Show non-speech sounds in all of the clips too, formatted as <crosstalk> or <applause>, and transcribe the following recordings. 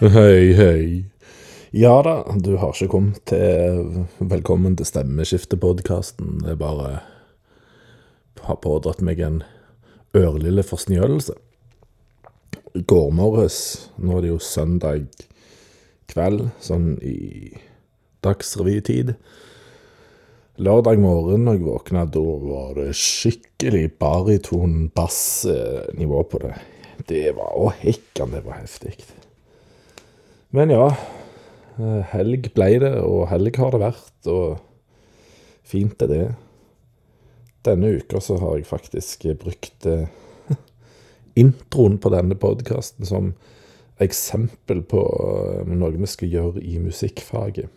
Hei, hei. Ja da, du har ikke kommet til Velkommen til Stemmeskiftepodkasten. Det er bare har pådratt meg en ørlille forsnjølelse. I går morges, nå er det jo søndag kveld, sånn i dagsrevytid. Lørdag morgen når jeg våkna, da var det skikkelig bariton-bass-nivå på det. Det var Å, hekkan, det var heftig. Men ja, eh, helg ble det, og helg har det vært, og fint er det. Denne uka så har jeg faktisk brukt eh, <laughs> introen på denne podkasten som eksempel på eh, noe vi skal gjøre i musikkfaget.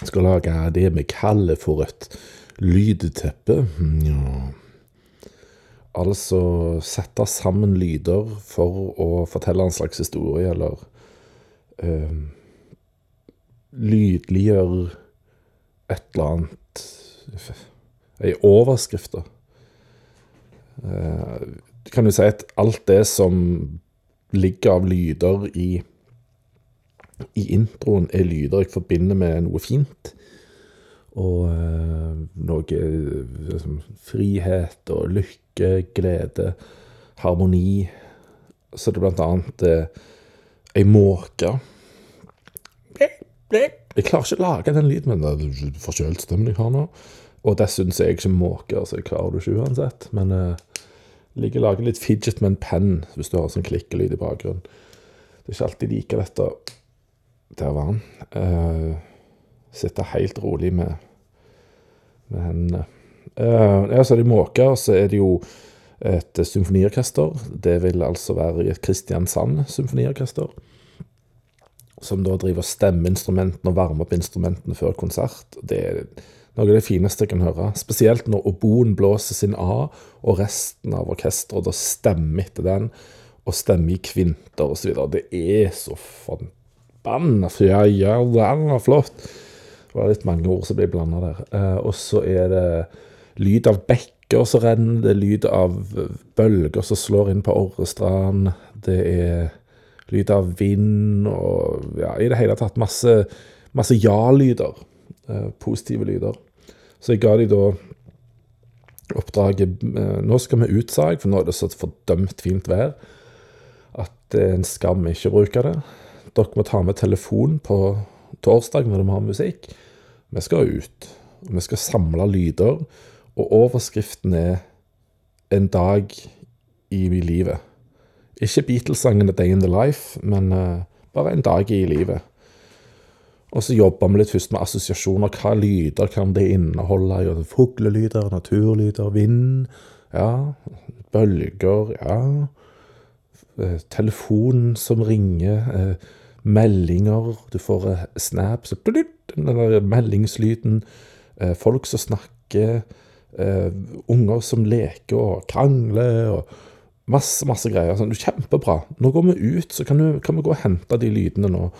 Jeg skal lage det vi kaller for et lydteppe. Ja. Altså sette sammen lyder for å fortelle en slags historie, eller øh, lydliggjøre et eller annet Ei overskrift, da. Uh, kan du si at alt det som ligger av lyder i, i introen, er lyder jeg forbinder med noe fint. Og eh, noe liksom, frihet og lykke, glede, harmoni. Så det er blant annet eh, ei måke. Jeg klarer ikke å lage den lyden, men det er forkjølt stemme jeg har nå. Og dessuten er jeg ikke måke, så jeg klarer det ikke uansett. Men eh, liker å lage litt fidget med en penn, hvis du har sånn klikkelyd i bakgrunnen. Det er ikke alltid like lett å Der var han. Eh, sitte helt rolig med, med hendene. Uh, ja, så er det måker, så er det jo et symfoniorkester. Det vil altså være et Kristiansand symfoniorkester. Som da driver stemmeinstrumentene og varmer opp instrumentene før konsert. Det er noe av det fineste jeg kan høre. Spesielt når oboen blåser sin A, og resten av orkesteret da stemmer etter den, og stemmer i kvinter osv. Det er så forbanna flott. Det var litt mange ord som blir blanda der. Eh, og så er det lyd av bekker som renner, det er lyd av bølger som slår inn på Orrestrand. Det er lyd av vind og ja, i det hele tatt masse, masse ja-lyder. Eh, positive lyder. Så jeg ga de da oppdraget eh, Nå skal vi utsage, for nå er det så fordømt fint vær at det er en skam ikke å bruke det. Dere må ta med telefon på torsdag når de har musikk. Vi skal ut. Vi skal samle lyder, og overskriften er 'En dag i livet'. Ikke Beatles-sangen Day in the Life', men uh, bare en dag i livet. Og så jobber vi litt først med assosiasjoner. Hva lyder kan det inneholde? Fuglelyder, naturlyder, vind. Ja. Bølger. Ja. Eh, Telefonen som ringer. Eh, meldinger. Du får eh, snaps. Der meldingslyden. Folk som snakker. Unger som leker og krangler. og Masse, masse greier. Sånn, kjempebra. Nå går vi ut, så kan, du, kan vi gå og hente de lydene nå.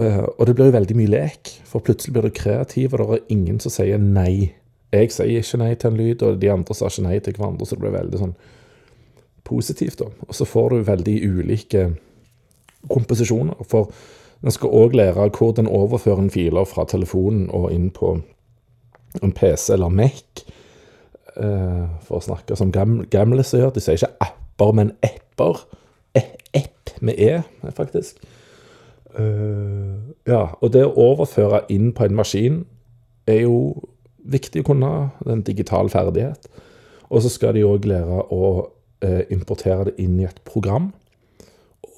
Og det blir jo veldig mye lek, for plutselig blir du kreativ, og det er ingen som sier nei. Jeg sier ikke nei til en lyd, og de andre sa ikke nei til hverandre, så det blir veldig sånn positivt. da. Og så får du veldig ulike komposisjoner. For en skal òg lære hvordan overfører en filer fra telefonen og inn på en PC eller Mac. Uh, for å snakke som gamle, gamle gjør. De sier ikke apper, men apper. app Epp med E, faktisk. Uh, ja, og det å overføre inn på en maskin er jo viktig å kunne. Det er en digital ferdighet. Og så skal de òg lære å uh, importere det inn i et program.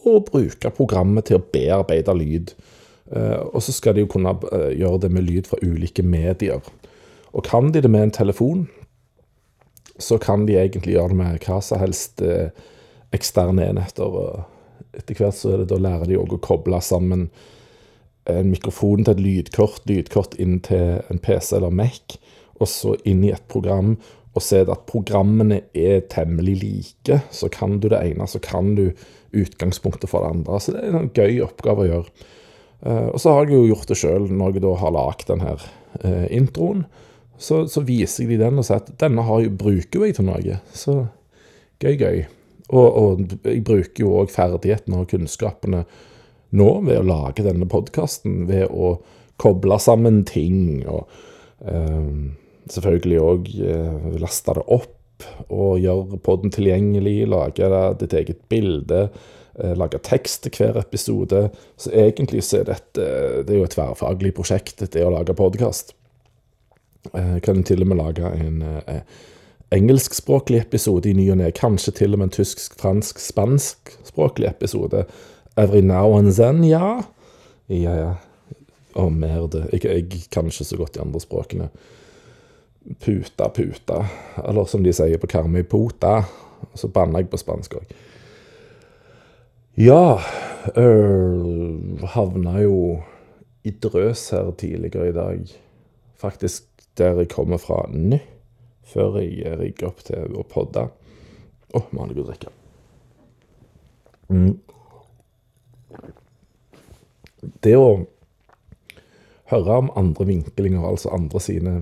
Og bruke programmet til å bearbeide lyd. Uh, og så skal de jo kunne gjøre det med lyd fra ulike medier. Og kan de det med en telefon, så kan de egentlig gjøre det med hva som helst eksterne enheter. etter hvert så det, da lærer de òg å koble sammen en mikrofon til et lydkort, lydkort inn til en PC eller Mac, og så inn i et program, og se at programmene er temmelig like. Så kan du det ene, så kan du utgangspunktet for det andre. Så det er en gøy oppgave å gjøre. Uh, og så har jeg jo gjort det sjøl, når jeg da har lagd denne uh, introen. Så, så, viser jeg de den og sier at denne har, bruker jo jeg til noe. Så gøy, gøy. Og, og jeg bruker jo òg ferdighetene og kunnskapene nå ved å lage denne podkasten, ved å koble sammen ting og eh, selvfølgelig òg eh, laste det opp og gjøre podden tilgjengelig, lage ditt eget bilde, eh, lage tekst til hver episode. Så egentlig så er dette det er jo et tverrfaglig prosjekt, det å lage podkast. Jeg eh, kan til og med lage en eh, engelskspråklig episode i ny og ne. Kanskje til og med en tysk, fransk, spanskspråklig episode. Every now and then, ja. Ja, ja. Og mer det. Jeg, jeg kan ikke så godt de andre språkene. Puta, puta. Eller som de sier på Karmøy, pota. Så banner jeg på spansk òg. Ja øh, Havna jo i drøs her tidligere i dag. Faktisk der jeg kommer fra nå, før jeg rigger opp til å podde. Å, oh, må ha drikke. Mm. Det å høre om andre vinklinger, altså andre sine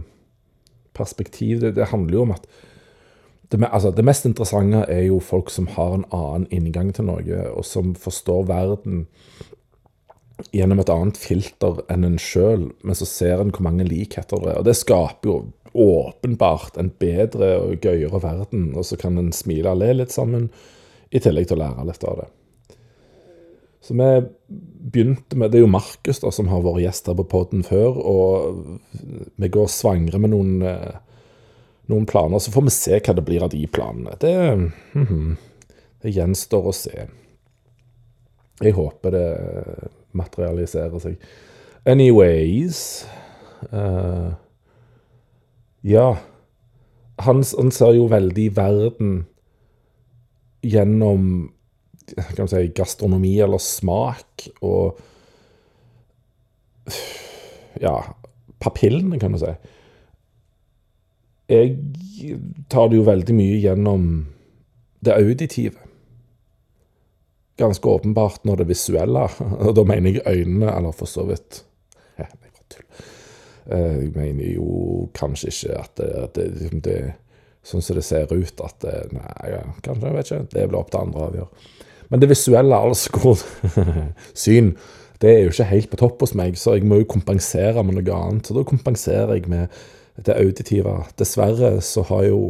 perspektiv, det, det handler jo om at det, altså, det, mest interessante er jo folk som har en annen inngang til noe, og som forstår verden gjennom et annet filter enn en sjøl, men så ser en hvor mange likheter det er. Og det skaper jo åpenbart en bedre og gøyere verden, og så kan en smile og le litt sammen, i tillegg til å lære litt av det. Så vi begynte med Det er jo Markus da, som har vært gjest her på poden før, og vi går svangre med noen, eh, noen, planer. Så får vi se hva det blir av de planene. Det, mm -hmm, det gjenstår å se. Jeg håper det materialiserer seg. Anyways uh, Ja. Han, han, ser jo veldig verden gjennom kan man si, gastronomi eller smak og Ja, papillene, kan du si. Jeg tar det jo veldig mye gjennom det auditive ganske åpenbart når det visuelle, <laughs> og da mener jeg øynene, eller for så vidt eh, Jeg mener jo kanskje ikke at det, det, liksom det sånn som det ser ut, at Nei, kanskje, jeg vet ikke. Det blir opp til andre å avgjøre. Men det visuelle, altså <laughs> syn, det er jo ikke helt på topp hos meg, så jeg må jo kompensere med noe annet. Så da kompenserer jeg med det auditive. Dessverre så har jo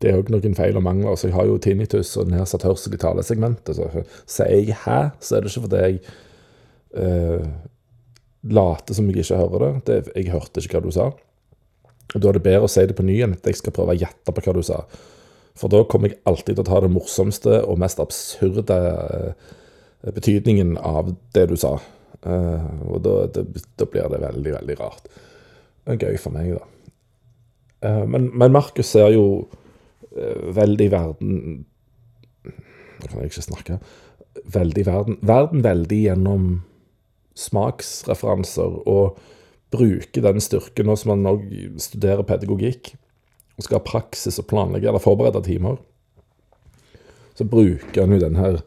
det er òg noen feil og mangler. Så jeg har jo tinnitus og nedsatt hørsel i talesegmentet. Så sier jeg 'hæ', så er det ikke fordi jeg uh, later som jeg ikke hører det. det. Jeg hørte ikke hva du sa. Da er det bedre å si det på ny enn at jeg skal prøve å gjette på hva du sa. For da kommer jeg alltid til å ta det morsomste og mest absurde uh, betydningen av det du sa. Uh, og da, da, da, blir det veldig, veldig rart. Det er gøy for meg, da. men, men Markus ser jo Eh, veldig verden Nå kan jeg ikke snakke. Veldig verden Verden veldig gjennom smaksreferanser, og bruker den styrken nå som man òg studerer pedagogikk og skal ha praksis og planlegge eller forberede timer. Så bruker han jo den her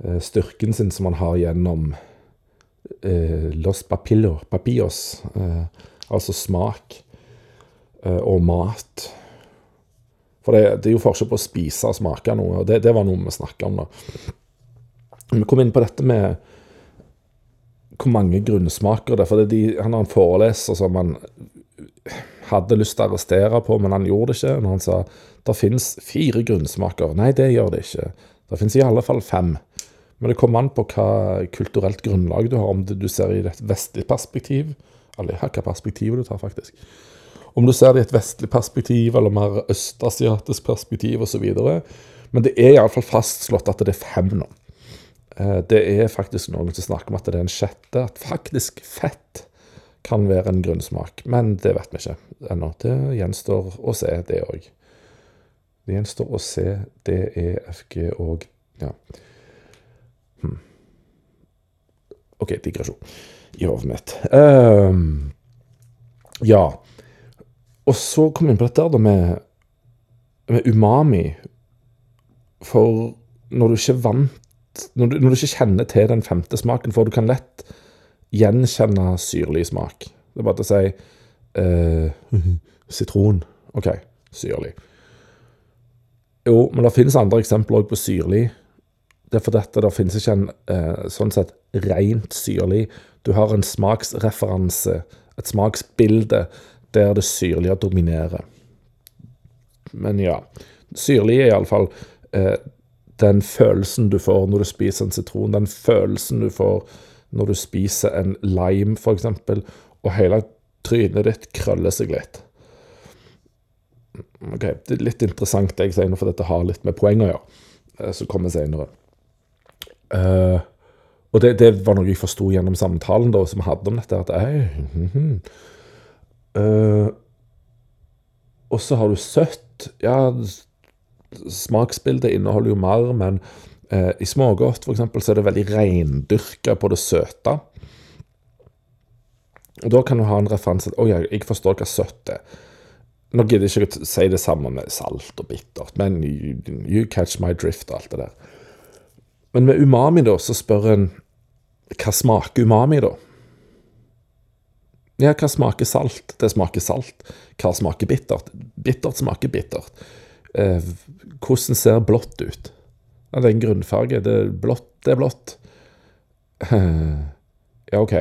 eh, styrken sin som han har gjennom eh, los papillos, papillos eh, altså smak eh, og mat for det, det, er jo forskjell på å spise og smake noe, og det, det var noe vi snakka om da. Vi kom inn på dette med hvor mange grunnsmaker det er. For det de, han har en foreleser som han hadde lyst til å arrestere på, men han gjorde det ikke. Når han sa det finnes fire grunnsmaker. Nei, det gjør det ikke. Det finnes i alle fall fem. Men det kommer an på hva kulturelt grunnlag du har, om du ser i et vestlig perspektiv, eller hva perspektivet du tar, faktisk. Om du ser det i et vestlig perspektiv eller mer østasiatisk perspektiv osv. Men det er iallfall fastslått at det er fem nå. Eh, det er faktisk noen som snakker om at det er en sjette. At faktisk fett kan være en grunnsmak. Men det vet vi ikke ennå. Det gjenstår å se, det òg. Det gjenstår å se DEFG og Ja. Hmm. OK, digresjon i hodet mitt. Um, ja. Og så kom vi inn på dette da med, med umami. For når du ikke vant når du, når du, ikke kjenner til den femte smaken, for du kan lett gjenkjenne syrlig smak. Det er bare å si eh, <laughs> sitron. OK, syrlig. Jo, men det finnes andre eksempler òg på syrlig. Det er fordi det finnes ikke en eh, sånn sett rent syrlig. Du har en smaksreferanse, et smaksbilde, der det syrlige dominerer. Men ja. Syrlig er iallfall eh, den følelsen du får når du spiser en sitron, den følelsen du får når du spiser en lime, f.eks., og hele trynet ditt krøller seg litt. Ok, Det er litt interessant det jeg sier nå, for dette har litt med poeng å gjøre, eh, som kommer senere. Uh, og det, det, var noe jeg forsto gjennom samtalen da, som vi hadde om dette. at hey, mm -hmm. uh, Og så har du søtt. Ja, smaksbildet inneholder jo mer, men i smågodt f.eks. så er det veldig reindyrka på det søte. Og da kan du ha en referanse til Å ja, jeg forstår hva søtt er. Nå gidder jeg ikke å si det samme med salt og bittert, men you, you catch my drift og alt det der. Men med umami, da, så spør en hva smaker umami, da? Ja, hva smaker salt? Det smaker salt. Hva smaker bittert? Bittert smaker bittert. Eh, hvordan ser blått ut? Ja, det er en grunnfarge. Det er blått, det er blått. <laughs> ja, OK.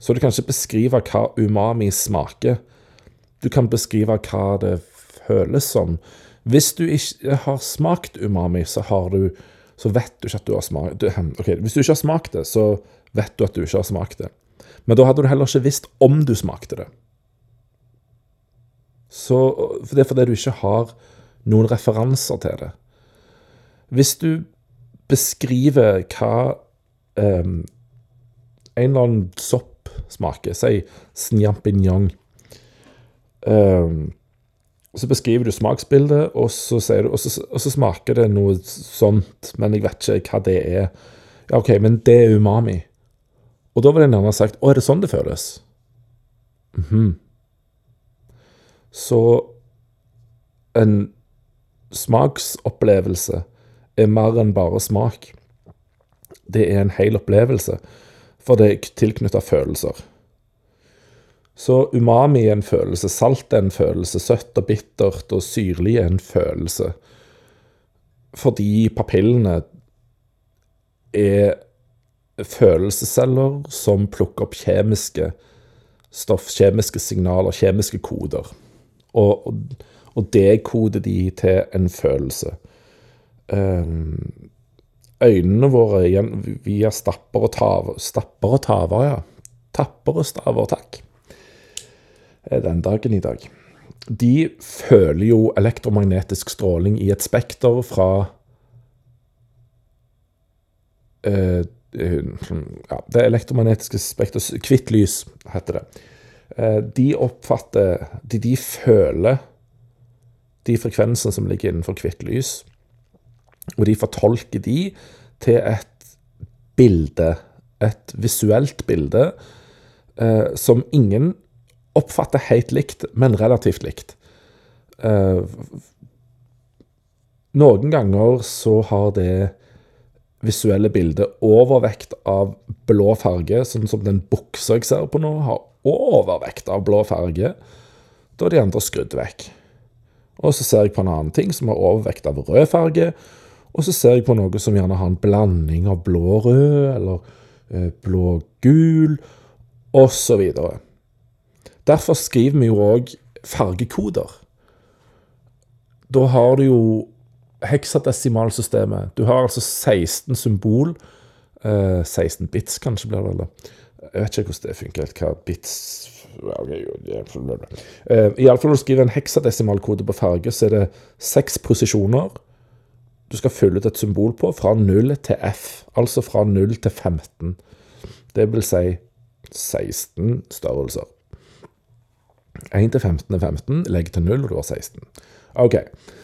Så du kan ikke beskrive hva umami smaker. Du kan beskrive hva det føles som. Hvis du ikke har smakt umami, så, du, så vet du ikke at du har smakt det. OK, hvis du ikke har smakt det, så vet du at du ikke har smakt det. Men da hadde du heller ikke visst om du smakte det. Så, Det er fordi du ikke har noen referanser til det. Hvis du beskriver hva um, en eller annen sopp smaker, si snjampinjong Um, så beskriver du smaksbildet, og så, du, og, så, og så, smaker det noe sånt, men jeg vet ikke hva det er. Ja, OK, men det er umami. Og da vil en gjerne sagt Å, er det sånn det føles? Mm -hmm. Så en smaksopplevelse er mer enn bare smak. Det er en hel opplevelse, for det er tilknytta følelser. Så umami er en følelse, salt er en følelse, søtt og bittert og syrlig er en følelse. Fordi papillene er følelsesceller som plukker opp kjemiske stoff, kjemiske signaler, kjemiske koder. Og, og, dekoder de til en følelse. Um, øynene våre via stapper og taver Stapper og taver, ja. Tapper og staver, takk den dagen i dag. De føler jo elektromagnetisk stråling i et spekter fra uh, ja, Det elektromagnetiske spekter Hvitt lys, heter det. Uh, de oppfatter de, de føler de frekvensene som ligger innenfor hvitt lys, og de fortolker de til et bilde, et visuelt bilde, eh, som ingen oppfatter helt likt, men relativt likt. Eh, noen ganger så har det visuelle bildet overvekt av blå farge, sånn som den buksa jeg ser på nå, har overvekt av blå farge. Da er de andre skrudd vekk. Og så ser jeg på en annen ting som har overvekt av rød farge. Og så ser jeg på noe som gjerne har en blanding av blå-rød eller eh, blå-gul, osv. Derfor skriver vi jo òg fargekoder. Da har du jo heksadesimalsystemet. Du har altså 16 symbol. Eh, 16 bits, kanskje, blir det. eller? Jeg vet ikke hvordan det funker. Hva bits eh, Iallfall når du skriver en heksadesimalkode på farge, så er det seks posisjoner du skal fylle ut et symbol på, fra 0 til F. Altså fra 0 til 15. Det vil si 16 størrelser. 1 til 15 er 15, legg til 0, og du har 16. Ok,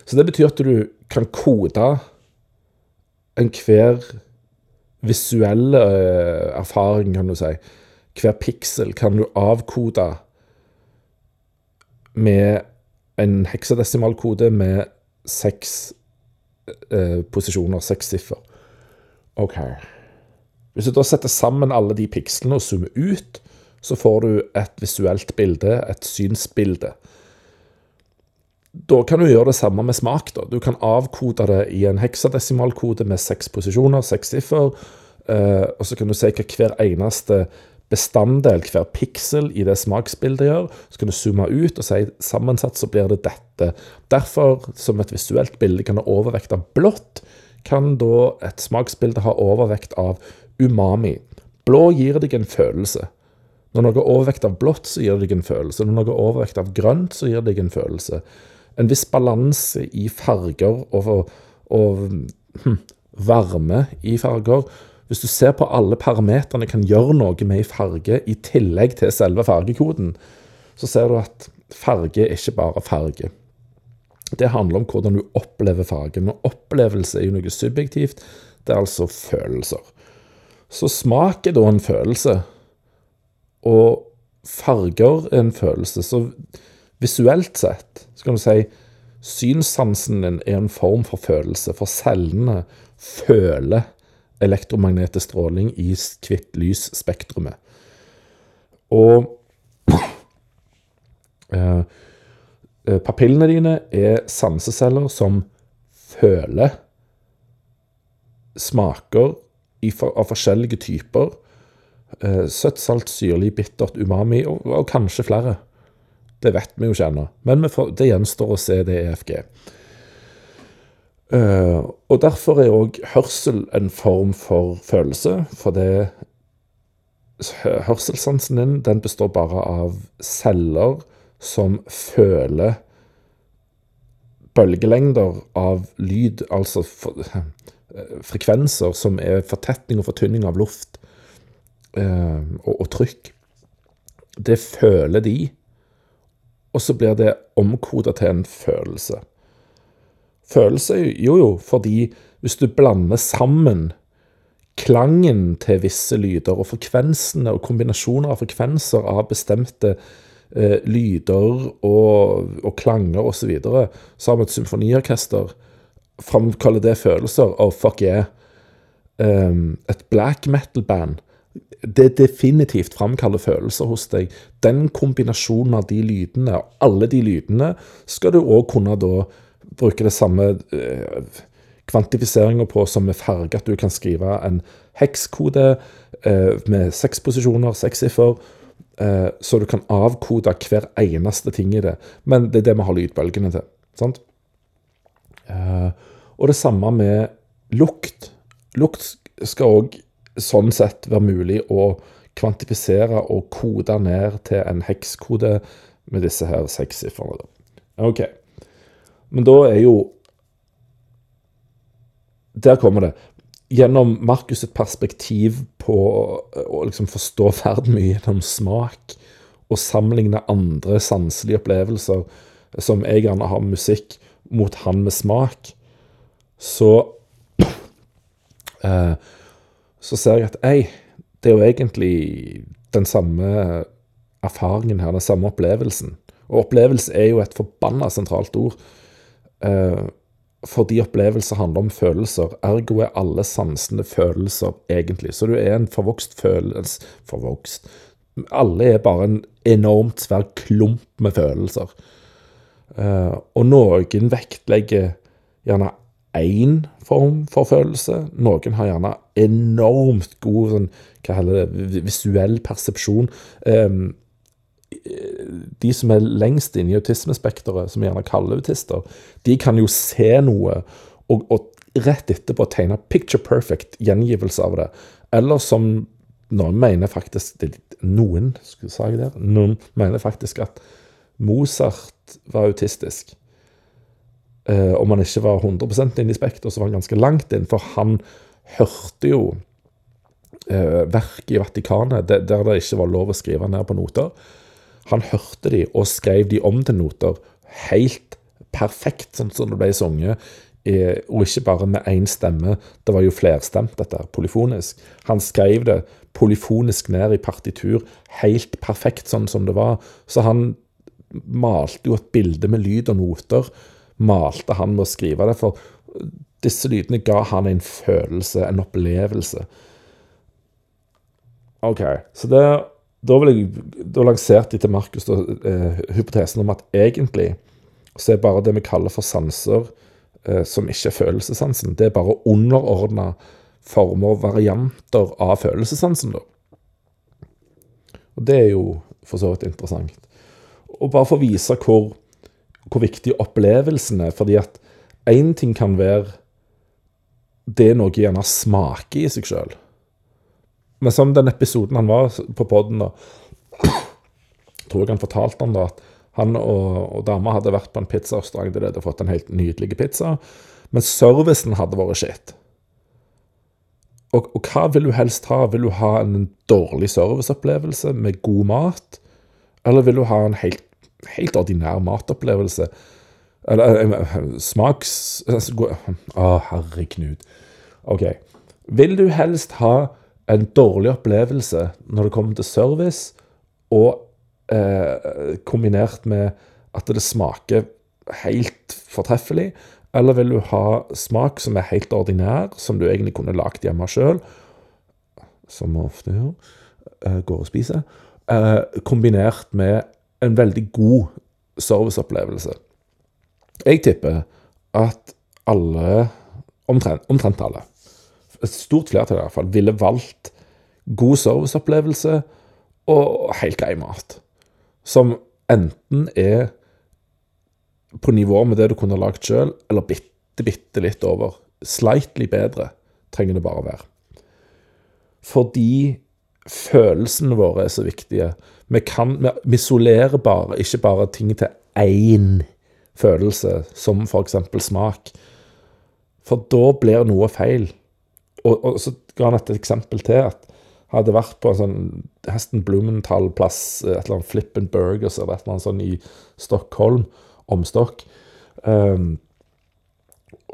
Så det betyr at du kan kode enhver visuelle uh, erfaring, kan du si. Hver piksel kan du avkode med en heksadesimalkode med seks uh, posisjoner, seks siffer. OK. Hvis du da setter sammen alle de pikslene og zoomer ut, så får du et visuelt bilde, et synsbilde. da kan du gjøre det samme med smak. da. Du kan avkode det i en heksadesimalkode med seks posisjoner, seks siffer. Eh, og så kan du se hva hver eneste bestanddel, hver piksel i det smaksbildet gjør. Så kan du zoome ut og si sammensatt så blir det dette. Derfor, som et visuelt bilde kan ha overvekt av blått, kan da et smaksbilde ha overvekt av umami. Blå gir deg en følelse. Når noe er overvekt av blått, så gir det deg en følelse. Når noe er overvekt av grønt, så gir det deg en følelse. En viss balanse i farger og, og hm, varme i farger hvis du ser på alle parametrene kan gjøre noe med i farge, i tillegg til selve fargekoden, så ser du at farge er ikke bare farge. Det handler om hvordan du opplever fargen. Og opplevelse er jo noe subjektivt. Det er altså følelser. Så smak er da en følelse, og farger er en følelse. Så visuelt sett så kan du si synssansen din er en form for følelse, for cellene føler elektromagnetisk stråling i hvitt lysspektrumet. Og <clears throat> eh, eh, Papillene dine er sanseceller som føler smaker av forskjellige typer. Eh, søtt, salt, syrlig, bittert, umami og, og, kanskje flere. Det vet vi jo ikke ennå, men får, det gjenstår å se det EFG. Uh, og derfor er òg hørsel en form for følelse, for det Hørselssansen din den består bare av celler som føler bølgelengder av lyd, altså uh, frekvenser som er fortetning og fortynning av luft uh, og, og trykk. Det føler de, og så blir det omkoda til en følelse følelse? Jo, jo, fordi hvis du blander sammen klangen til visse lyder og frekvensene og kombinasjoner av frekvenser av bestemte eh, lyder og, og klanger osv., så, videre, så har vi et symfoniorkester. Framkaller det følelser? Oh, fuck yeah. Um, et black metal-band. Det definitivt framkaller følelser hos deg. Den kombinasjonen av de lydene, alle de lydene, skal du òg kunne da bruker det samme eh, kvantifiseringa på som med farge, at du kan skrive en hekskode eh, med seks posisjoner, seks siffer, eh, så du kan avkode hver eneste ting i det. Men det er det vi har lydbølgene til. sant? Eh, og det samme med lukt. Lukt skal òg sånn sett være mulig å kvantifisere og kode ned til en hekskode med disse her seks sifrene. OK. Men da er jo Der kommer det. Gjennom Markus' et perspektiv på å liksom forstå verden mye gjennom smak, og sammenligne andre sanselige opplevelser, som jeg gjerne har musikk, mot han med smak, så eh, Så ser jeg at ei, det er jo egentlig den samme erfaringen her, den samme opplevelsen. Og opplevelse er jo et forbanna sentralt ord. Eh, fordi opplevelser handler om følelser. Ergo er alle sansene følelser, egentlig. Så du er en forvokst følelse Forvokst Alle er bare en enormt svær klump med følelser. Eh, og noen vektlegger gjerne én form for følelse. Noen har gjerne enormt god sånn, hva heller det, visuell persepsjon. Um, de som er lengst inne i autismespekteret, som vi gjerne kaller autister, de kan jo se noe og, og rett etterpå tegne picture perfect gjengivelse av det. Eller som noen mener faktisk Noen, skulle jeg der? Noen mener faktisk at Mozart var autistisk. Eh, om han ikke var 100% inne i spekteret, så var han ganske langt inn. For han hørte jo eh, verk i Vatikanet der det ikke var lov å skrive ned på noter. Han hørte de og skrev de om til noter helt perfekt, sånn som det ble sunget. Og ikke bare med én stemme. Det var jo flerstemt, dette, polyfonisk. Han skrev det polyfonisk ned i partitur, helt perfekt sånn som det var. Så han malte jo et bilde med lyd og noter. Malte han med å skrive det, for disse lydene ga han en følelse, en opplevelse. OK, så det da, jeg, da lanserte jeg til Markus eh, hypotesen om at egentlig så er bare det vi kaller for sanser, eh, som ikke er følelsessansen, det er bare underordna former og varianter av følelsessansen. da. Og Det er jo for så vidt interessant. Og bare for å vise hvor, hvor viktig opplevelsen er, fordi at én ting kan være det noe gjerne smaker i seg sjøl. Men som den episoden han var på poden, da tror jeg han fortalte han da at han og, og dama hadde vært på en pizzarestaurant der de hadde fått en helt nydelig pizza, men servicen hadde vært skitt. Og, og, hva vil du helst ha? Vil du ha en dårlig serviceopplevelse med god mat? Eller vil du ha en helt, helt ordinær matopplevelse? Eller eh, smaks... Å, herre. OK. Vil du helst ha en dårlig opplevelse når det kommer til service, og eh, kombinert med at det smaker helt fortreffelig? Eller vil du ha smak som er helt ordinær, som du egentlig kunne lagd hjemme sjøl, som vi ofte gjør, uh, går og spiser, eh, kombinert med en veldig god serviceopplevelse? Jeg tipper at alle, omtrent, omtrent alle, et stort flertall i hvert fall, ville valgt god serviceopplevelse og helt grei mat. Som enten er på nivå med det du kunne lagd sjøl, eller bitte, bitte litt over. Slightly bedre trenger det bare være. Fordi følelsene våre er så viktige. Vi, kan, vi isolerer bare, ikke bare ting til én følelse, som f.eks. smak. For da blir noe feil. Og, og så ga han et eksempel til. at hadde vært på en sånn Hesten Blumenthal-plass, et eller annet Flippen Burgers eller et eller annet sånn i Stockholm omstokk. Um,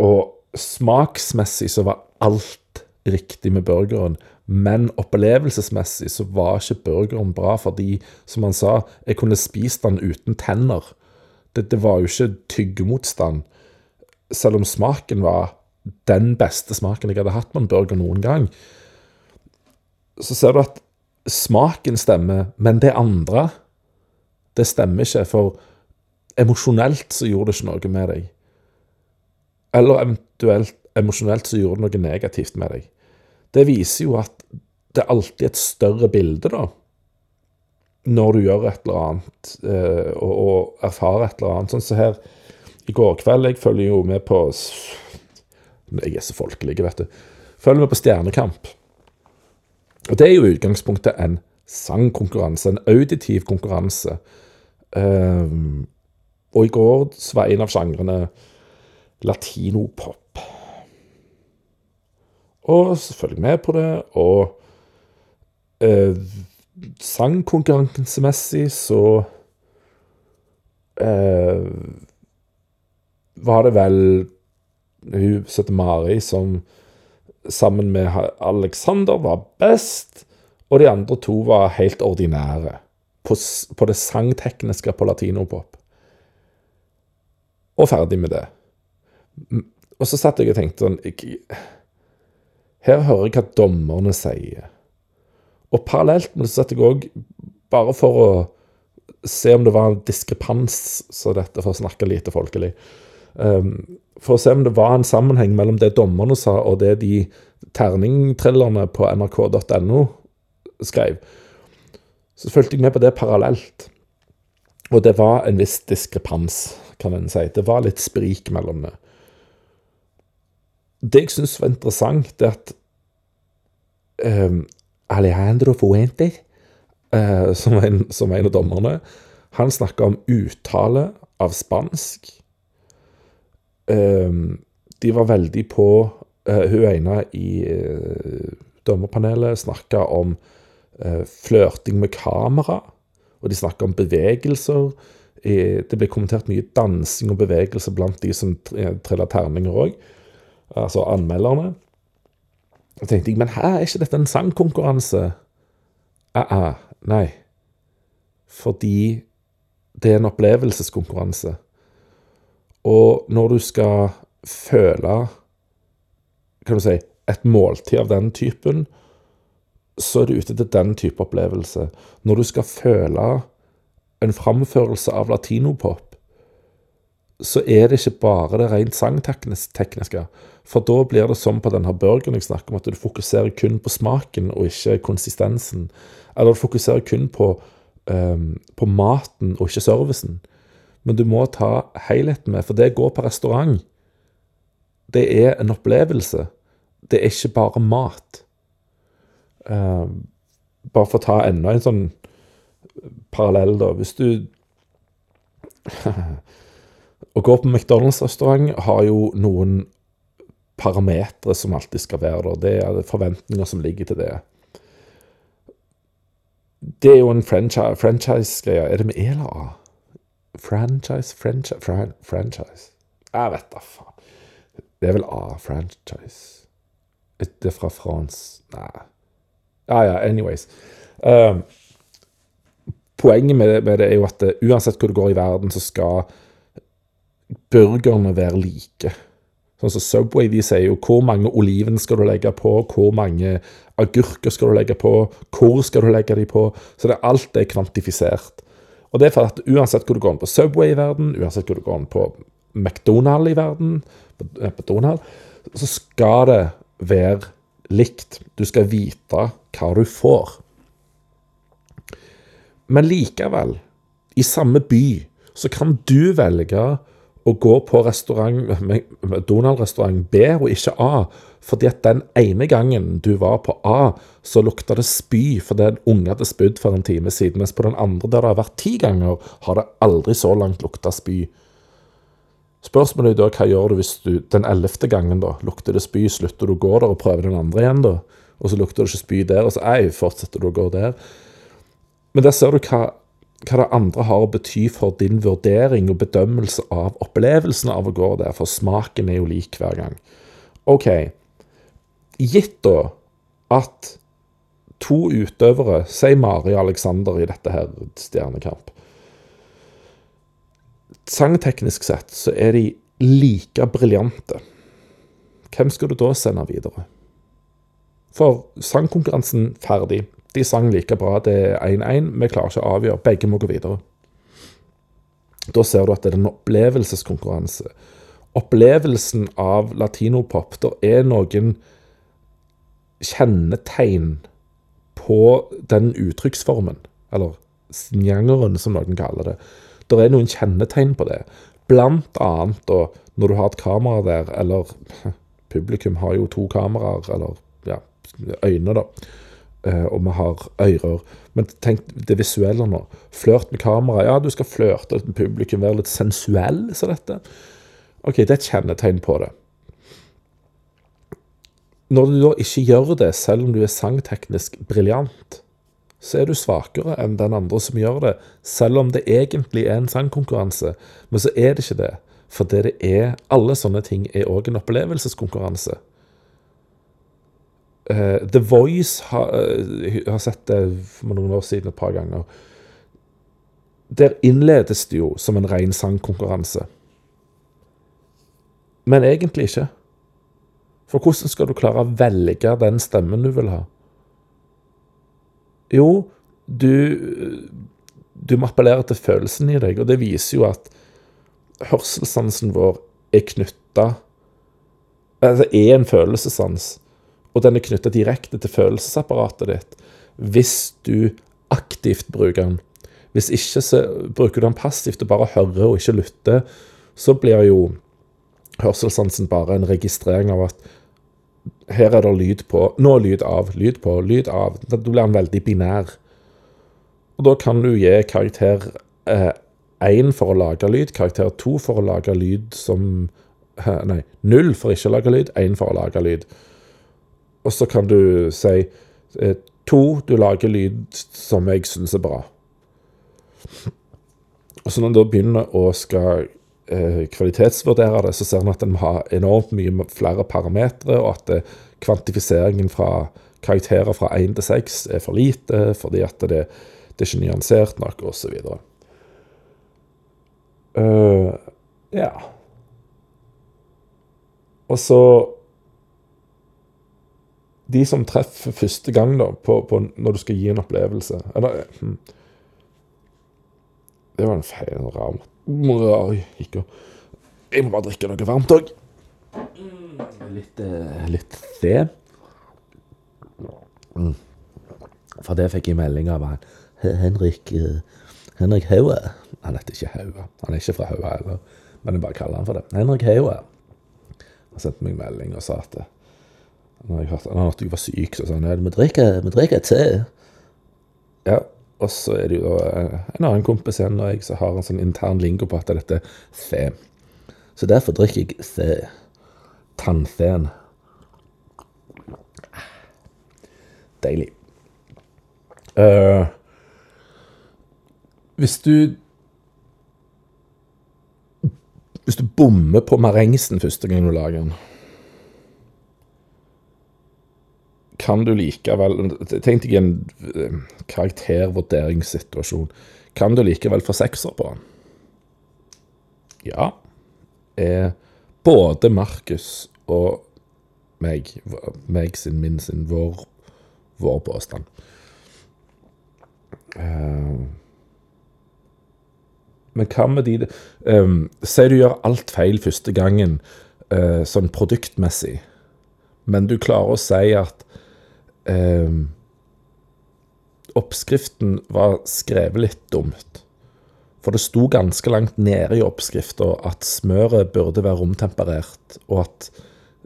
og smaksmessig så var alt riktig med burgeren, men opplevelsesmessig så var ikke burgeren bra fordi, som han sa, jeg kunne spist den uten tenner. Det, det var jo ikke tyggemotstand. Selv om smaken var den beste smaken jeg hadde hatt på en burger noen gang, så ser du at smaken stemmer, men det andre, det stemmer ikke. For emosjonelt så gjorde det ikke noe med deg. Eller eventuelt emosjonelt så gjorde det noe negativt med deg. Det viser jo at det er alltid et større bilde, da. Når du gjør et eller annet eh, og, og, erfarer et eller annet. Sånn som så her i går kveld. Jeg følger jo med på Jeg er så folkelig, vet du. Følg med på Stjernekamp. Og det er jo i utgangspunktet en sangkonkurranse, en auditiv konkurranse. Um, og i går så var en av sjangrene latinopop. Og så følger jeg med på det, og uh, sangkonkurransemessig så uh, var det vel hun som Mari, som sammen med Alexander var best, og de andre to var helt ordinære på, på det sangtekniske på latinopop og ferdig med det. Og så satt jeg og tenkte sånn Her hører jeg hva dommerne sier. Og parallelt med det satt jeg òg, bare for å se om det var en diskrepans, så dette for å snakke lite folkelig For å se om det var en sammenheng mellom det dommerne sa, og det de terningtrillerne på nrk.no skrev. Så fulgte jeg med på det parallelt. Og det var en viss diskrepans kan en si. Det var litt sprik mellom det. Det jeg syns var interessant, er at um, Alejandro Fuente, uh, som, en, som en av dommerne, han snakka om uttale av spansk. De var veldig på uh, Hun ene i uh, dommerpanelet snakka om uh, flørting med kamera, og de snakka om bevegelser det ble kommentert mye dansing og bevegelse blant de som triller terninger òg. Altså anmelderne. Så tenkte jeg, men her er ikke dette en sangkonkurranse? Uh -uh, nei. Fordi det er en opplevelseskonkurranse. Og når du skal føle kan du si, et måltid av den typen, så er du ute til den type opplevelse. Når du skal føle en framførelse av latinopop, så er det ikke bare det rent sangtekniske. For da blir det som på denne burgeren jeg snakker om, at du fokuserer kun på smaken og ikke konsistensen. Eller du fokuserer kun på, um, på maten og ikke servicen. Men du må ta helheten med, for det å gå på restaurant. Det er en opplevelse. Det er ikke bare mat. Uh, bare for å ta enda en sånn parallell, da. Hvis du <laughs> Å gå på McDonald's-restaurant har jo noen parametere som alltid skal være der. Det er forventninger som ligger til det. Det er jo en franchise-greie. Franchise er det med E eller A? Franchise, franchise, fran franchise. Jeg vet da faen. Det er vel A, franchise. Det er fra France Nei. Ja, ja, anyways. Um, poenget med det, med det, er jo at det, uansett hvor det går i verden, så skal burgerne være like. Sånn som Subway de sier jo hvor mange oliven skal du legge på, hvor mange agurker skal du legge på, hvor skal du legge dem på. Så det, alt er kvantifisert. Og det er for at uansett hvor du går inn på Subway i verden, uansett hvor du går inn på McDonald i verden, McDonald, så skal det være likt. Du skal vite hva du får. Men likevel, i samme by, så kan du velge å gå på restaurant, <laughs> Donald-restaurant B og ikke A. Fordi at den ene gangen du var på A, så lukta det spy fordi en unge hadde spydd for en time siden. Mens på den andre, der det har vært ti ganger, har det aldri så langt lukta spy. Spørsmålet er da hva gjør du hvis du den ellevte gangen da, lukter det spy, slutter du å gå der og prøver den andre igjen, da? Og så lukter det ikke spy der, og så ei, fortsetter du å gå der. Men der ser du hva hva det andre har å bety for din vurdering og bedømmelse av opplevelsen av å gå der, for smaken er jo lik hver gang. OK, gitt da at to utøvere, si Mari Alexander i dette her Stjernekamp Sangteknisk sett så er de like briljante. Hvem skal du da sende videre? For sangkonkurransen ferdig. De sang like bra. Det er 1-1. Vi klarer ikke å avgjøre. Begge må gå videre. Da ser du at det er en opplevelseskonkurranse. Opplevelsen av latinopop Det er noen kjennetegn på den uttrykksformen, eller njangeren, som noen kaller det. Det er noen kjennetegn på det. Blant annet da, når du har et kamera der, eller publikum har jo to kameraer, eller ja, øyne, da. Eh, og vi har ører. Men tenk det visuelle nå. Flørt med kamera. Ja, du skal flørte med publikum, være litt sensuell som dette. OK, det er et kjennetegn på det. Når du da ikke gjør det, selv om du er sangteknisk briljant, så er du svakere enn den andre som gjør det, selv om det egentlig er en sangkonkurranse. Men så er det ikke det. For det det er Alle sånne ting er òg en opplevelseskonkurranse. Uh, The Voice har, uh, har sett det for noen år siden et par ganger. Der innledes det jo som en ren sangkonkurranse. Men egentlig ikke. For hvordan skal du klare å velge den stemmen du vil ha? Jo, du, du må appellere til følelsen i deg, og det viser jo at hørselssansen vår er knytta Altså er en følelsessans og den er knytta direkte til følelsesapparatet ditt hvis du aktivt bruker den. Hvis ikke så bruker du den passivt og bare hører og ikke lytter, så blir jo hørselssansen bare en registrering av at her er det lyd på. Nå lyd av, lyd på, lyd av. Da blir han veldig binær. Og da kan du gi karakter én eh, for å lage lyd, karakter to for å lage lyd som Nei, null for ikke å lage lyd, én for å lage lyd. Og så kan du si eh, to, du lager lyd som jeg syns er bra. Og så når en da begynner å skal eh, kvalitetsvurdere det, så ser en at en har enormt mye flere parametere, og at eh, kvantifiseringen fra karakterer fra 1 til 6 er for lite fordi at det, det er ikke nyansert nok, osv. Uh, ja. Og så de som treffer første gang da, på, på når du skal gi en opplevelse Eller hmm. Det var en feil rar ikke. Jeg må bare drikke noe varmt òg. Litt, eh, litt te. Mm. For det fikk jeg melding av han Henrik eh, Henrik Haue. Han heter ikke Haue. Han er ikke fra Haue heller, men jeg bare kaller han for det. Henrik Haue. Han sendte meg melding og sa at når jeg hørte, hørte jeg var syk, så sa han at vi drikker te. Ja, og så er det jo en annen kompis igjen og jeg som har en sånn intern lingo på at dette er fe. Så derfor drikker jeg fe. Tannfeen. Deilig. Uh, hvis du Hvis du bommer på marengsen første gang du lager den Kan du likevel Tenk deg en eh, karaktervurderingssituasjon. Kan du likevel få sekser på han? Ja. Er både Markus og meg, meg sin, min sin, vår, vår påstand. Uh, men hva med de um, Si du gjør alt feil første gangen, uh, sånn produktmessig, men du klarer å si at um, oppskriften var skrevet litt dumt. For det sto ganske langt nede i oppskrifta at smøret burde være romtemperert, og at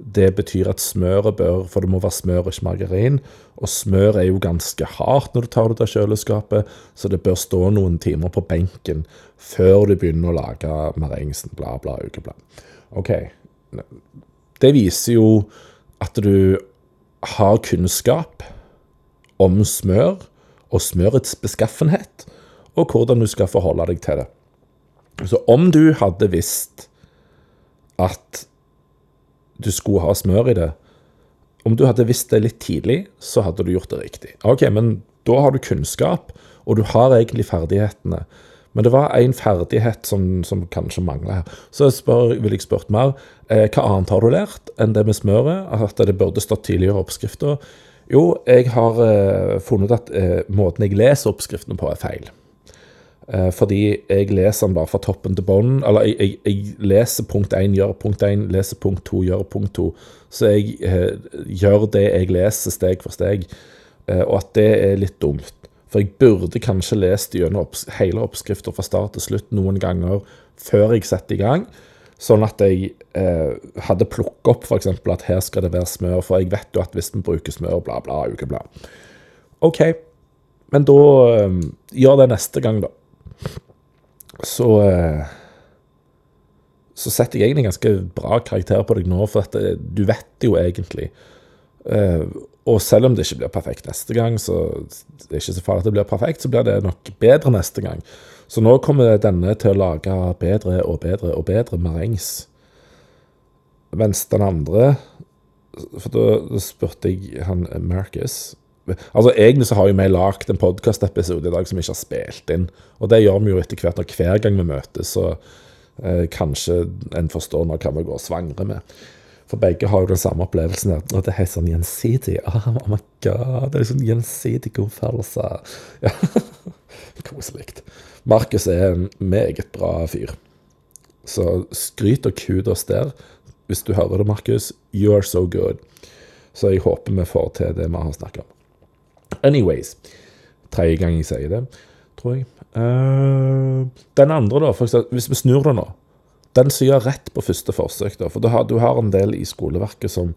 det betyr at smøret bør For det må være smør, ikke margarin. Og smør er jo ganske hardt når du tar det ut av kjøleskapet, så det bør stå noen timer på benken før du begynner å lage marengsen. Bla, bla, ukeblad. OK. Det viser jo at du har kunnskap om smør og smørets beskaffenhet, og hvordan du skal forholde deg til det. Så om du hadde visst at du skulle ha smør i det. Om du hadde visst det litt tidlig, så hadde du gjort det riktig. Ok, men da har du kunnskap, og du har egentlig ferdighetene. Men det var én ferdighet som, som, kanskje mangla her. Så jeg spør, vil jeg spørre mer. Eh, hva annet har du lært enn det med smøret? At det burde stått tidligere i oppskrifta? Jo, jeg har eh, funnet at eh, måten jeg leser oppskriftene på, er feil. Eh, fordi jeg leser den bare fra toppen til bånn. Eller jeg, jeg, jeg, leser punkt 1, gjør punkt 1, leser punkt 2, gjør punkt 2. Så jeg eh, gjør det jeg leser steg for steg. Eh, og at det er litt dumt. For jeg burde kanskje lest gjennom opps hele oppskrifta fra start til slutt noen ganger før jeg setter i gang. Sånn at jeg eh, hadde plukket opp f.eks. at her skal det være smør, for jeg vet jo at hvis vi bruker smør, bla, bla, ukeblad. OK, men da eh, gjør det neste gang, da så eh, så setter jeg egentlig ganske bra karakter på deg nå, for at eh, du vet jo egentlig. Og selv om det ikke blir perfekt neste gang, så det er ikke så farlig at det blir perfekt, så blir det nok bedre neste gang. Så nå kommer denne til å lage bedre og bedre og bedre marengs. Mens den andre For da spurte jeg han Marcus Altså Egentlig så har jo vi lagd en podkastepisode i dag som vi ikke har spilt inn. Og det gjør vi jo etter hvert. Og hver gang vi møtes, så eh, kanskje en forstår når hva vi går svangre med. For begge har jo den samme opplevelsen. Og det er helt sånn gjensidig. Oh, oh my god, det er sånn gjensidig godfølelse. <laughs> Ja. Koselig. Markus er en meget bra fyr. Så skryt og kudos der. Hvis du hører det, Markus, you are so good. Så jeg håper vi får til det vi har snakket om. Anyways. Tredje gang jeg sier det, tror jeg. Uh, den andre, da, For eksempel, hvis vi snur det nå Den som gjør rett på første forsøk, da, for du har, du har en del i skoleverket som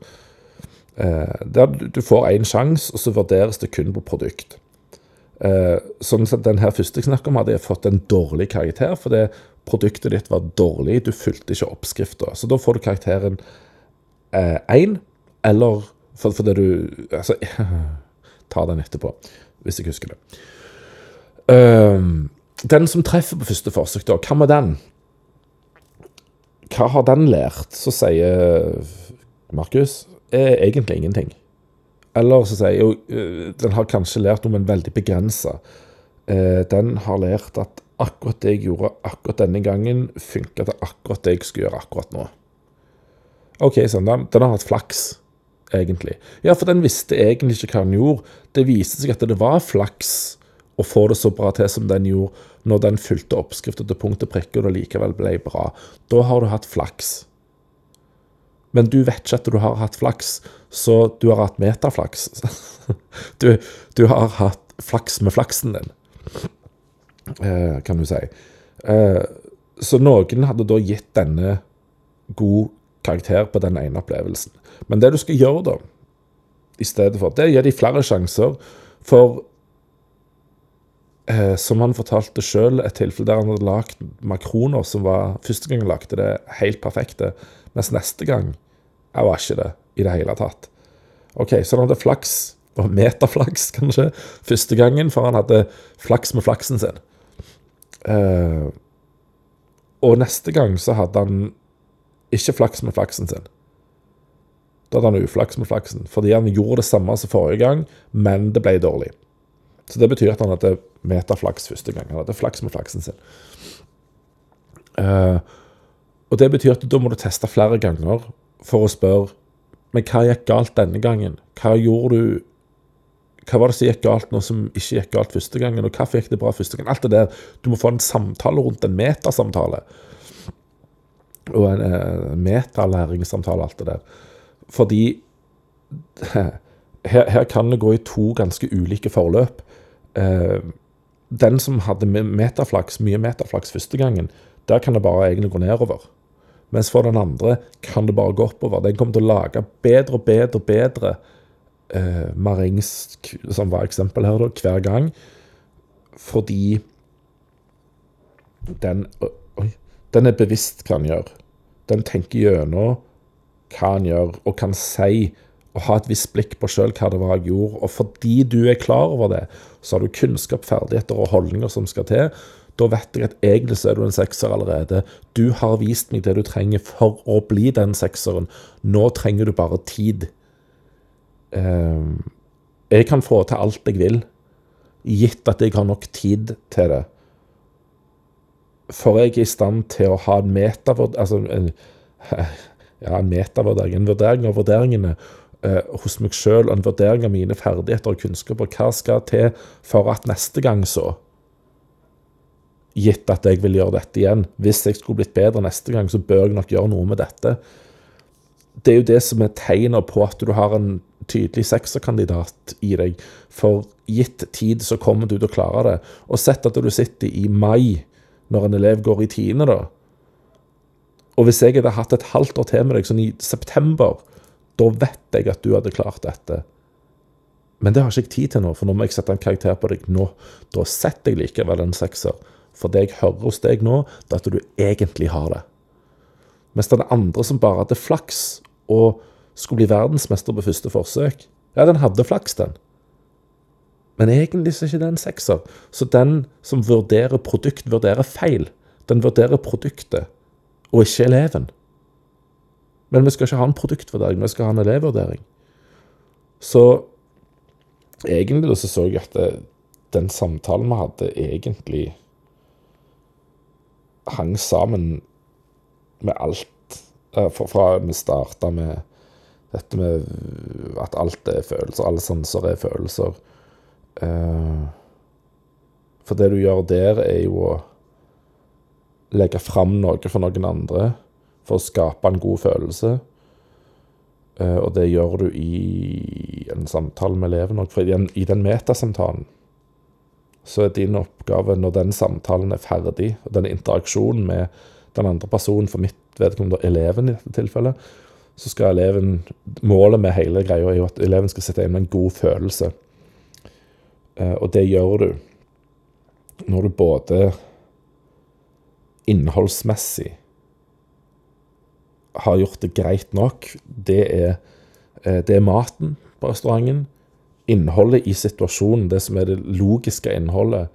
eh, Der du får én sjanse, og så vurderes det kun på produkt. Eh, sånn at den her første jeg snakker om, hadde jeg fått en dårlig karakter fordi produktet ditt var dårlig. Du fulgte ikke oppskrifta. Så da får du karakteren én, eller for, fordi du Altså <laughs> Ta den etterpå, hvis jeg husker det. Uh, den som treffer på første forsøk, da, hva med den? Hva har den lært? Så sier Markus egentlig ingenting. Eller så sier jo uh, Den har kanskje lært noe, men veldig begrensa. Uh, den har lært at akkurat det jeg gjorde akkurat denne gangen, funka til akkurat det jeg skulle gjøre akkurat nå. OK, sånn, den, den har hatt flaks egentlig? Ja, for den visste egentlig ikke hva den gjorde. Det viste seg at det var flaks å få det så bra til som den gjorde, når den fulgte oppskriften til punkt og prikke, og det likevel ble bra. Da har du hatt flaks. Men du vet ikke at du har hatt flaks, så du har hatt metaflaks. <laughs> Du, du har hatt flaks med flaksen din, eh, kan du si. Eh, så noen hadde da gitt denne god karakter på den ene opplevelsen. Men det du skal gjøre da, i stedet for, det gir de flere sjanser. For eh, som han fortalte sjøl, et tilfelle der han hadde lagd makroner som var Første gang han lagde det helt perfekte, mens neste gang jeg var ikke det i det hele tatt. OK, så han hadde flaks, og metaflaks kanskje, første gangen, for han hadde flaks med flaksen sin. Eh, og neste gang så hadde han ikke flaks med flaksen sin. Da hadde han uflaks med flaksen, fordi han gjorde det samme som forrige gang, men det ble dårlig. Så det betyr at han hadde metaflaks første gang. Han hadde flaks med flaksen sin. Uh, og det betyr at da må du teste flere ganger for å spørre Men hva gikk galt denne gangen? Hva gjorde du hva var det som gikk galt nå som ikke gikk galt første gangen, og hvorfor gikk det bra første gangen? Alt det der. Du må få en samtale rundt en metasamtale. Og en eh, metalæringssamtale, alt det der. Fordi <laughs> her, her, kan det gå i to ganske ulike forløp. Eh, den som hadde metaflaks, mye metaflaks første gangen, der kan det bare egentlig gå nedover. Mens for den andre kan det bare gå oppover. Den kommer til å lage bedre og bedre og bedre eh, marings, som var eksempel her, da, hver gang. Fordi den, oi, den er bevisst hva den gjør. Den tenker gjennom hva den gjør, og kan si og ha et visst blikk på sjøl hva det var jeg gjorde. Og fordi du er klar over det, så har du kunnskap, ferdigheter og holdninger som skal til da vet jeg at egentlig så er du en sekser allerede. Du har vist meg det du trenger for å bli den sekseren. Nå trenger du bare tid. Ehm, jeg kan få til alt jeg vil, gitt at jeg har nok tid til det. For jeg er i stand til å ha en metavurdering altså, <laughs> ja, en metavurdering, en vurdering av vurderingene hos meg sjøl, og en vurdering av mine ferdigheter og kunnskaper. Hva skal til for at neste gang så gitt at jeg vil gjøre dette igjen. Hvis jeg skulle blitt bedre neste gang, så bør jeg nok gjøre noe med dette. Det er jo det som er tegnet på at du har en tydelig sekserkandidat i deg. For gitt tid så kommer du til å klare det. Og sett at du sitter i mai, når en elev går i tiende, da. Og hvis jeg hadde hatt et halvt år til med deg, sånn i september, da vet jeg at du hadde klart dette. Men det har ikke jeg tid til nå, for nå må jeg sette en karakter på deg nå. Da setter jeg likevel en sekser. For det jeg hører hos deg nå, det er at du egentlig har det. Mens er andre som bare hadde flaks og skulle bli verdensmester på første forsøk. Ja, den hadde flaks, den. Men egentlig så er ikke det en sekser. Så den som vurderer produkt, vurderer feil. Den vurderer produktet, og ikke eleven. Men vi skal ikke ha en produktvurdering, vi skal ha en elevvurdering. Så egentlig så så jeg at det, den samtalen vi hadde, egentlig hang sammen med alt. Eh, fra vi starta med dette med at alt er følelser, alle sanser er følelser. Eh, for det du gjør der, er jo å legge fram noe for noen andre for å skape en god følelse. Eh, og det gjør du i en samtale med eleven òg. For i den metasamtalen så er din oppgave når den samtalen er ferdig, og den interaksjonen med den andre personen, for mitt vedkommende eleven i dette tilfellet, så skal eleven Målet med hele greia er jo at eleven skal sette inn en god følelse. Eh, og det gjør du når du både innholdsmessig har gjort det greit nok. Det er, eh, det er maten på restauranten innholdet i situasjonen, det som er det logiske innholdet,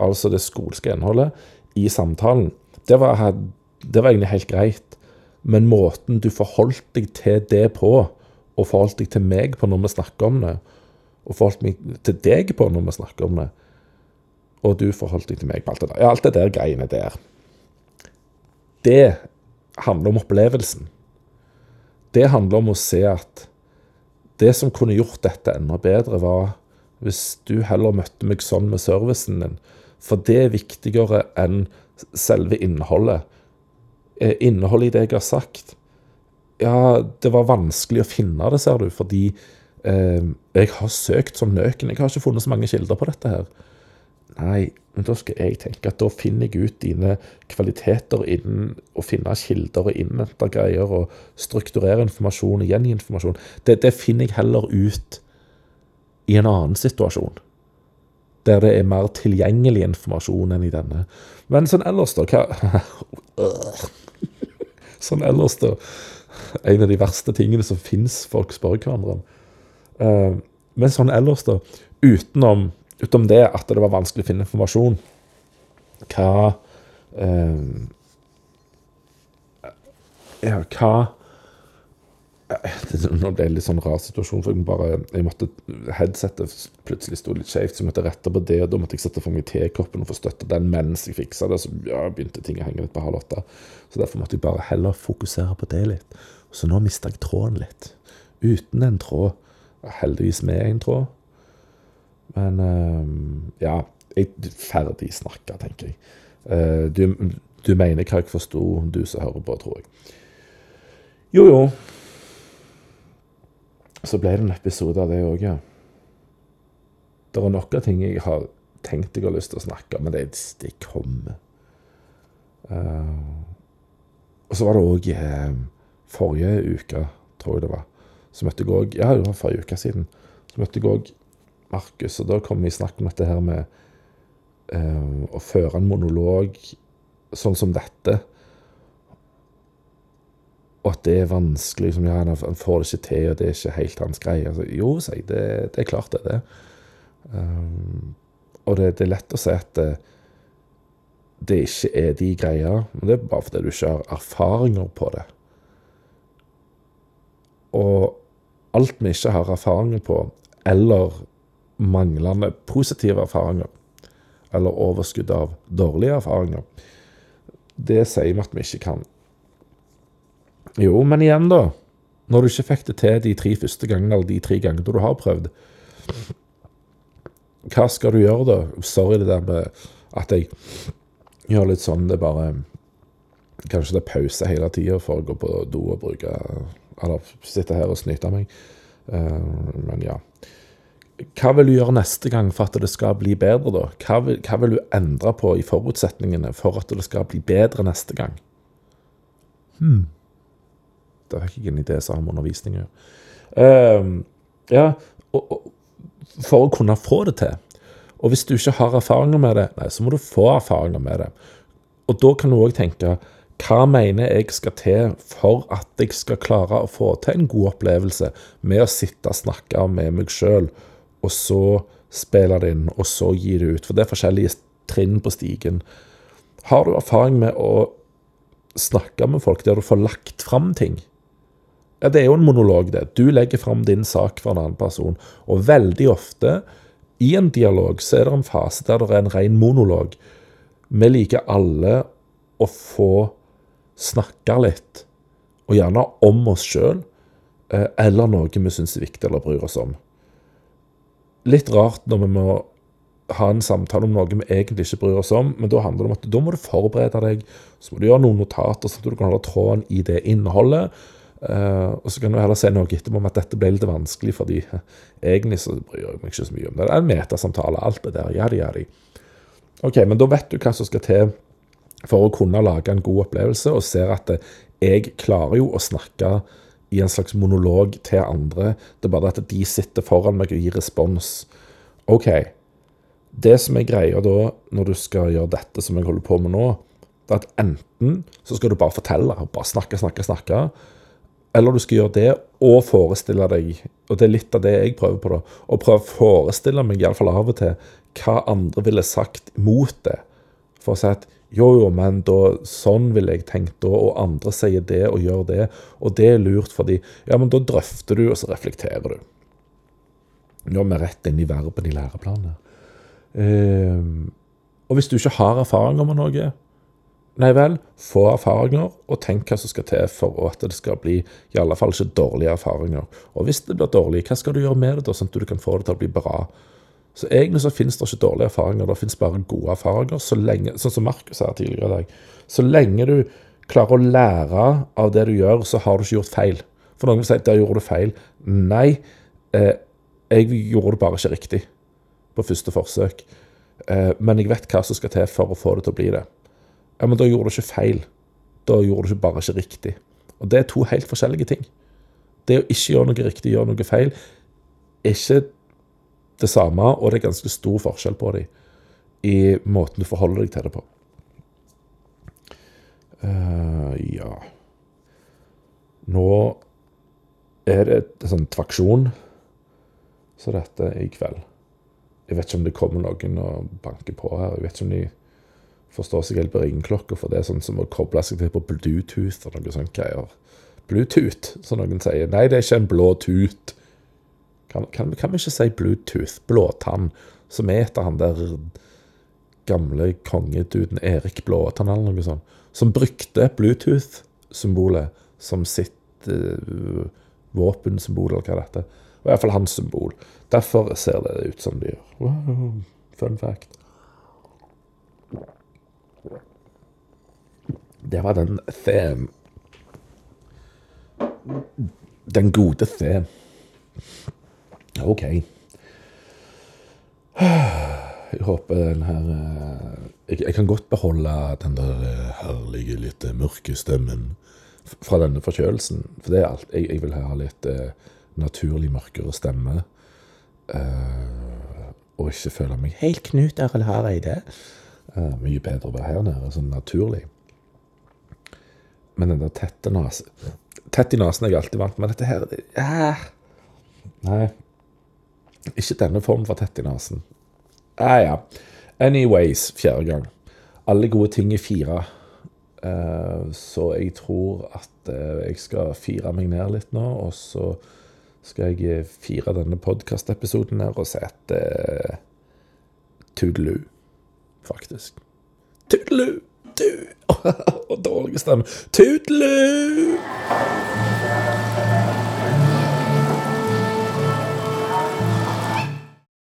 altså det skolske innholdet, i samtalen, det var, det var, egentlig helt greit. Men måten du forholdt deg til det på, og forholdt deg til meg på når vi snakker om det, og forholdt meg til deg på når vi snakker om det, og du forholdt deg til meg på alt det der, ja, alt det der greiene der, det handler om opplevelsen. Det handler om å se at det som kunne gjort dette enda bedre, var hvis du heller møtte meg sånn med servicen din. For det er viktigere enn selve innholdet. Eh, innholdet i det jeg har sagt Ja, det var vanskelig å finne det, ser du, fordi eh, jeg har søkt som nøken. Jeg har ikke funnet så mange kilder på dette her. Nei, men da skal jeg tenke at da finner jeg ut dine kvaliteter innen å finne kilder og innhente greier og strukturere informasjon og gjengi informasjon. Det, det finner jeg heller ut i en annen situasjon der det er mer tilgjengelig informasjon enn i denne. Men sånn ellers, da hva <laughs> Sånn ellers, da. En av de verste tingene som fins folk spør hverandre om. Uh, men sånn ellers, da. Utenom, utenom, det at det var vanskelig å finne informasjon, hva eh, Ja, hva <laughs> nå ble det litt sånn rar situasjon, for jeg, bare, jeg måtte, headsetet plutselig sto litt skjevt, så jeg måtte rette på det. og Da måtte jeg sette for meg tekoppen og få støtte den mens jeg fiksa det. Så ja, begynte ting å henge litt på halv åtte. Så derfor måtte jeg bare heller fokusere på det litt. Så nå mista jeg tråden litt. Uten en tråd. Heldigvis med en tråd. Men uh, ja, jeg er ferdig snakka, tenker jeg. Uh, du, du mener hva jeg forsto, du som hører på, tror jeg. Jo, jo. Så ble det en episode av det òg, ja. Det er av ting jeg har tenkt jeg har lyst til å snakke om, men det, det kommer. Uh, og så var det òg uh, forrige uke, tror jeg det var, så møtte jeg òg Ja, det var forrige uke siden. Så møtte jeg òg Markus, og da kom vi i snakk om dette her med eh, å føre en monolog sånn som dette og at det er vanskelig. Liksom, ja, han får det ikke til, og det er ikke helt hans greie. Altså, jo, sier jeg, det, det, er klart det det. Um, og det, det, er lett å si at det, det ikke er de greia, men det er bare fordi du ikke har erfaringer på det. Og alt vi ikke har erfaringer på, eller manglende positive erfaringer, eller overskudd av dårlige erfaringer, det sier vi at vi ikke kan jo, men igjen, da. Når du ikke fikk det til de tre første gangene, eller de tre gangene du har prøvd, hva skal du gjøre da? Sorry det der med at jeg gjør litt sånn det bare Kanskje det er pause hele tida for å gå på do og bruke Eller sitte her og snyte meg. Uh, men ja. Hva vil du gjøre neste gang for at det skal bli bedre, da? Hva vil, hva vil du endre på i forutsetningene for at det skal bli bedre neste gang? Hmm. Det fikk ikke en idé som har med undervisning å gjøre. Uh, ja, og, og, for å kunne få det til. Og hvis du ikke har erfaringer med det, nei, så må du få erfaringer med det. Og da kan du òg tenke hva mener jeg skal til for at jeg skal klare å få til en god opplevelse med å sitte og snakke med meg sjøl, og så spille det inn, og så gi det ut? For det er forskjellige trinn på stigen. Har du erfaring med å snakke med folk der du får lagt fram ting? Ja, det er jo en monolog, det. Du legger fram din sak for en annen person. Og veldig ofte i en dialog så er det en fase der det er en ren monolog. Vi liker alle å få snakke litt, og gjerne om oss sjøl, eh, eller noe vi syns er viktig eller bryr oss om. Litt rart når vi må ha en samtale om noe vi egentlig ikke bryr oss om, men da handler det om at da må du forberede deg, så må du gjøre noen notater, sånn at du kan holde tråden i det innholdet. Uh, og så kan du heller si noe etterpå om at dette ble litt vanskelig, fordi egentlig så bryr jeg meg ikke så mye om det. Det er en metasamtale, alt det der. Jadi, jadi. Ok, men da vet du hva som skal til for å kunne lage en god opplevelse, og ser at jeg klarer jo å snakke i en slags monolog til andre. Det er bare at de sitter foran meg og gir respons. OK. Det som er greia da, når du skal gjøre dette som jeg holder på med nå, det er at enten så skal du bare fortelle, bare snakke, snakke, snakke eller du skal gjøre det og forestille deg, og det er litt av det jeg prøver på, da, å prøve å forestille meg, iallfall av og til, hva andre ville sagt mot det. For å si at jo, jo, men da, sånn ville jeg tenkt da, og andre sier det og gjør det, og det er lurt fordi Ja, men da drøfter du, og så reflekterer du. Nå er vi rett inn i verben i læreplanen. Eh, og hvis du ikke har erfaringer med noe, Nei vel, få erfaringer, og tenk hva som skal til for at det skal bli i alle fall ikke dårlige erfaringer. Og hvis det blir dårlig, hva skal du gjøre med det, da, sånn at du kan få det til å bli bra? Så egentlig så finnes det ikke dårlige erfaringer, det finnes bare gode erfaringer. Så lenge, sånn som Markus sa tidligere i dag. Så lenge du klarer å lære av det du gjør, så har du ikke gjort feil. For noen vil si at der gjorde du feil. Nei, eh, jeg gjorde det bare ikke riktig på første forsøk. Eh, men jeg vet hva som skal til for å få det til å bli det. Ja, Men da gjorde du ikke feil. Da gjorde du ikke bare ikke riktig. Og det er to helt forskjellige ting. Det å ikke gjøre noe riktig, gjøre noe feil, er ikke det samme, og det er ganske stor forskjell på dem i måten du forholder deg til det på. Uh, ja Nå er det en sånn tvaksjon så dette i kveld. Jeg vet ikke om det kommer noen og banker på her. Jeg vet ikke om de forstår seg helt på ringeklokka, for det er sånn som å koble seg til på Bluetooth og noe sånt greier. Bluetooth, som noen sier. Nei, det er ikke en blå tut. Kan, kan, kan vi ikke si Bluetooth? Blåtann. Som er etter han der gamle kongeduden Erik Blåtann eller noe sånt. Som brukte Bluetooth-symbolet som sitt uh, våpensymbol, eller hva det er. I hvert fall hans symbol. Derfor ser det ut som det gjør. Wow, fun fact. Det var den them. Den gode them. OK. <sighs> Jeg håper den her eh, jeg, jeg, kan godt beholde den der eh, herlige, litt mørke stemmen fra denne forkjølelsen. For det er alt. Jeg, jeg vil ha litt eh, naturlig mørkere stemme. Eh, og ikke føle meg helt Knut Arild Hareide. Eh, mye bedre å være her nede, sånn naturlig. Men den der tette nesen Tett i nesen er jeg alltid vant med. Dette her ja. Nei. Ikke denne formen for tett i nesen. Ah, ja. Anyways, fjerde gang. Alle gode ting er fire. Uh, så jeg tror at jeg skal fire meg ned litt nå, og så skal jeg fire denne podkastepisoden her og si at uh, Tudelu, faktisk. Tudelu! Du! <laughs> Og dårlig stemme. Tudelu!